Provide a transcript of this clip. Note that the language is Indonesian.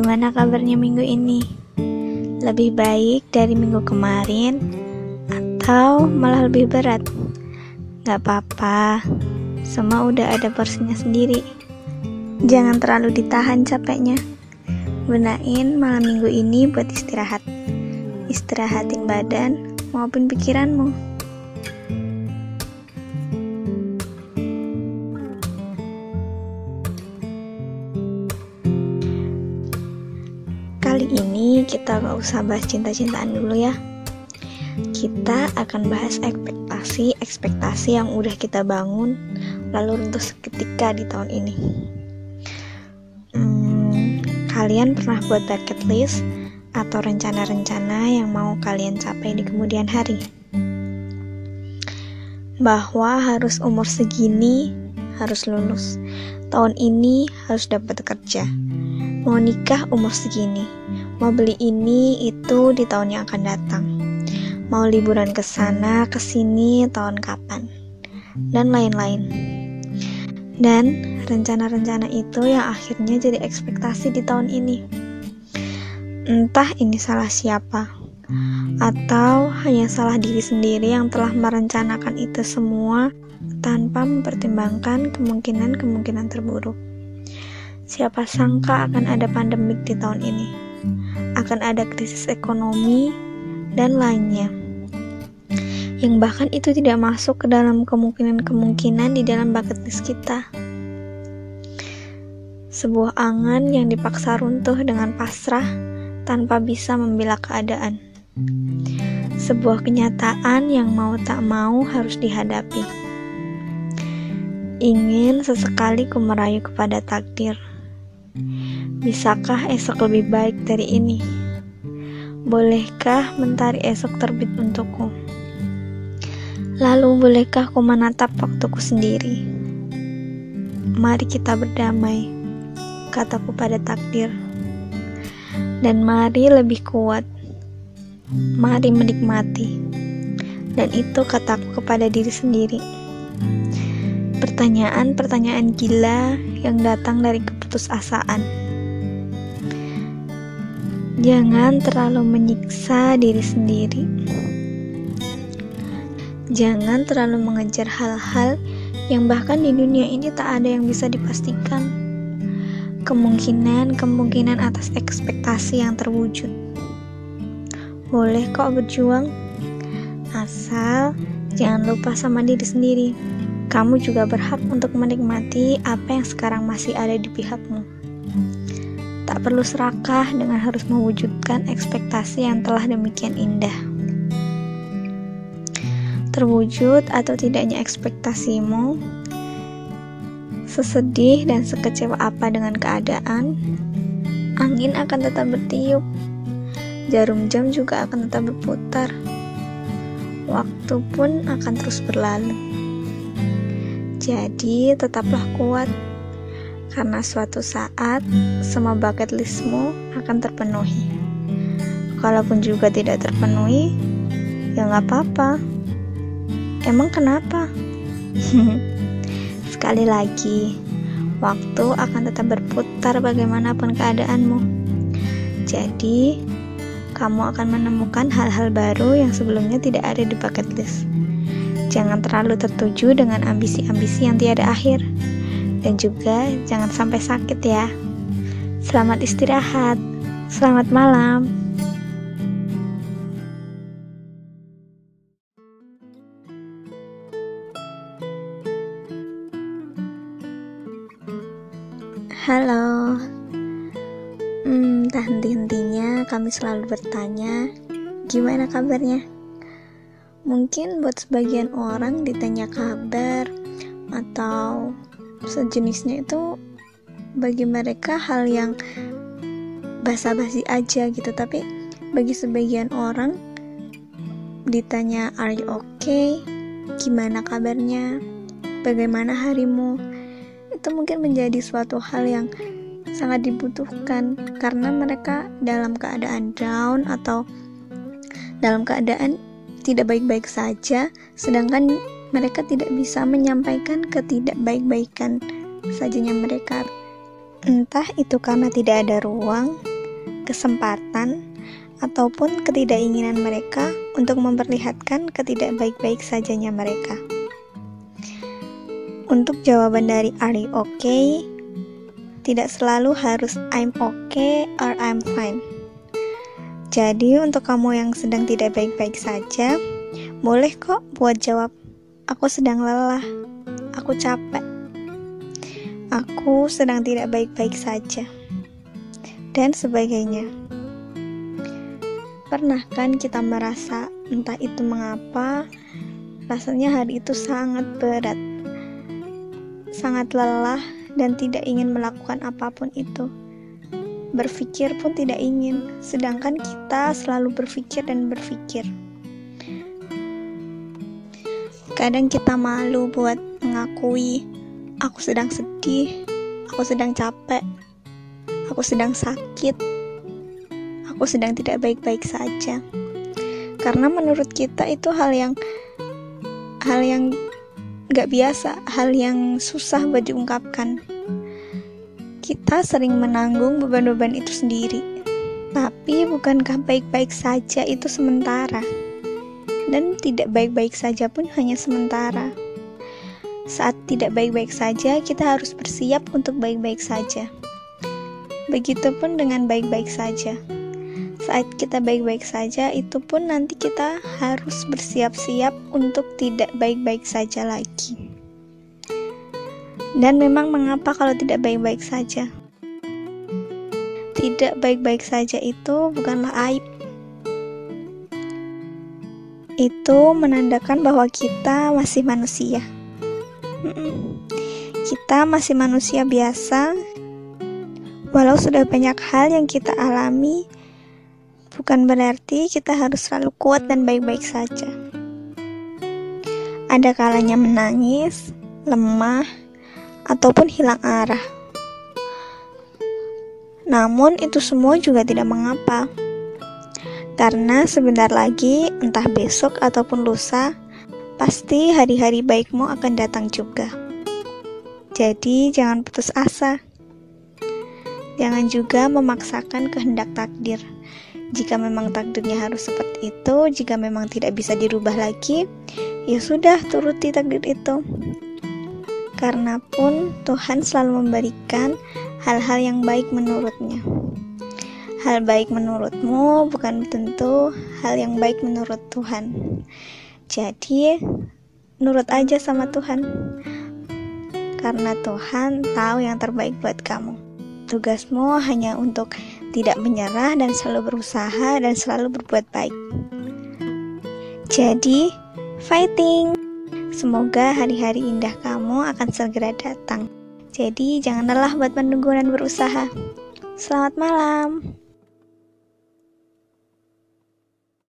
Gimana kabarnya minggu ini? Lebih baik dari minggu kemarin atau malah lebih berat? Gak apa-apa, semua udah ada porsinya sendiri. Jangan terlalu ditahan capeknya. Gunain malam minggu ini buat istirahat. Istirahatin badan maupun pikiranmu. Kita gak usah bahas cinta-cintaan dulu ya. Kita akan bahas ekspektasi-ekspektasi yang udah kita bangun lalu runtuh seketika di tahun ini. Hmm, kalian pernah buat bucket list atau rencana-rencana yang mau kalian capai di kemudian hari? Bahwa harus umur segini harus lulus. Tahun ini harus dapat kerja mau nikah umur segini, mau beli ini itu di tahun yang akan datang, mau liburan ke sana ke sini tahun kapan, dan lain-lain. Dan rencana-rencana itu yang akhirnya jadi ekspektasi di tahun ini. Entah ini salah siapa, atau hanya salah diri sendiri yang telah merencanakan itu semua tanpa mempertimbangkan kemungkinan-kemungkinan terburuk. Siapa sangka akan ada pandemik di tahun ini, akan ada krisis ekonomi, dan lainnya. Yang bahkan itu tidak masuk ke dalam kemungkinan-kemungkinan di dalam bucket list kita. Sebuah angan yang dipaksa runtuh dengan pasrah tanpa bisa membela keadaan. Sebuah kenyataan yang mau tak mau harus dihadapi. Ingin sesekali ku merayu kepada takdir Bisakah esok lebih baik dari ini? Bolehkah mentari esok terbit untukku? Lalu bolehkah ku menatap waktuku sendiri? Mari kita berdamai, kataku pada takdir. Dan mari lebih kuat. Mari menikmati. Dan itu kataku kepada diri sendiri. Pertanyaan-pertanyaan gila yang datang dari keputusasaan. Jangan terlalu menyiksa diri sendiri. Jangan terlalu mengejar hal-hal yang bahkan di dunia ini tak ada yang bisa dipastikan. Kemungkinan-kemungkinan atas ekspektasi yang terwujud. Boleh kok berjuang, asal jangan lupa sama diri sendiri kamu juga berhak untuk menikmati apa yang sekarang masih ada di pihakmu. Tak perlu serakah dengan harus mewujudkan ekspektasi yang telah demikian indah. Terwujud atau tidaknya ekspektasimu, sesedih dan sekecewa apa dengan keadaan, angin akan tetap bertiup, jarum jam juga akan tetap berputar, waktu pun akan terus berlalu. Jadi, tetaplah kuat, karena suatu saat semua bucket listmu akan terpenuhi. Kalaupun juga tidak terpenuhi, ya nggak apa-apa. Emang kenapa? Sekali lagi, waktu akan tetap berputar bagaimanapun keadaanmu. Jadi, kamu akan menemukan hal-hal baru yang sebelumnya tidak ada di bucket list. Jangan terlalu tertuju dengan ambisi-ambisi yang tiada akhir. Dan juga jangan sampai sakit ya. Selamat istirahat. Selamat malam. Halo. Hmm, tak henti-hentinya kami selalu bertanya, gimana kabarnya? Mungkin buat sebagian orang ditanya kabar atau sejenisnya itu bagi mereka hal yang basa-basi aja gitu. Tapi bagi sebagian orang ditanya are you okay? Gimana kabarnya? Bagaimana harimu? Itu mungkin menjadi suatu hal yang sangat dibutuhkan karena mereka dalam keadaan down atau dalam keadaan tidak baik-baik saja, sedangkan mereka tidak bisa menyampaikan ketidakbaik-baikan sajanya mereka. Entah itu karena tidak ada ruang kesempatan ataupun ketidakinginan mereka untuk memperlihatkan ketidakbaik-baik sajanya mereka. Untuk jawaban dari Are you okay? Tidak selalu harus I'm okay or I'm fine. Jadi untuk kamu yang sedang tidak baik-baik saja, boleh kok buat jawab Aku sedang lelah, aku capek, aku sedang tidak baik-baik saja, dan sebagainya. Pernah kan kita merasa entah itu mengapa rasanya hari itu sangat berat, sangat lelah dan tidak ingin melakukan apa pun itu. Berpikir pun tidak ingin, sedangkan kita selalu berpikir dan berpikir. Kadang kita malu buat mengakui aku sedang sedih, aku sedang capek, aku sedang sakit, aku sedang tidak baik-baik saja. Karena menurut kita itu hal yang hal yang gak biasa, hal yang susah buat diungkapkan. Kita sering menanggung beban-beban itu sendiri. Tapi bukankah baik-baik saja itu sementara? Dan tidak baik-baik saja pun hanya sementara. Saat tidak baik-baik saja, kita harus bersiap untuk baik-baik saja. Begitupun dengan baik-baik saja saat kita baik-baik saja, itu pun nanti kita harus bersiap-siap untuk tidak baik-baik saja lagi. Dan memang, mengapa kalau tidak baik-baik saja? Tidak baik-baik saja itu bukanlah aib. Itu menandakan bahwa kita masih manusia. Kita masih manusia biasa, walau sudah banyak hal yang kita alami bukan berarti kita harus selalu kuat dan baik-baik saja. Ada kalanya menangis, lemah, ataupun hilang arah. Namun, itu semua juga tidak mengapa, karena sebentar lagi, entah besok ataupun lusa, pasti hari-hari baikmu akan datang juga. Jadi, jangan putus asa. Jangan juga memaksakan kehendak takdir jika memang takdirnya harus seperti itu, jika memang tidak bisa dirubah lagi, ya sudah turuti takdir itu. Karena pun Tuhan selalu memberikan hal-hal yang baik menurutnya. Hal baik menurutmu bukan tentu hal yang baik menurut Tuhan. Jadi, nurut aja sama Tuhan. Karena Tuhan tahu yang terbaik buat kamu. Tugasmu hanya untuk tidak menyerah dan selalu berusaha dan selalu berbuat baik. Jadi, fighting! Semoga hari-hari indah kamu akan segera datang. Jadi, jangan lelah buat menunggu dan berusaha. Selamat malam.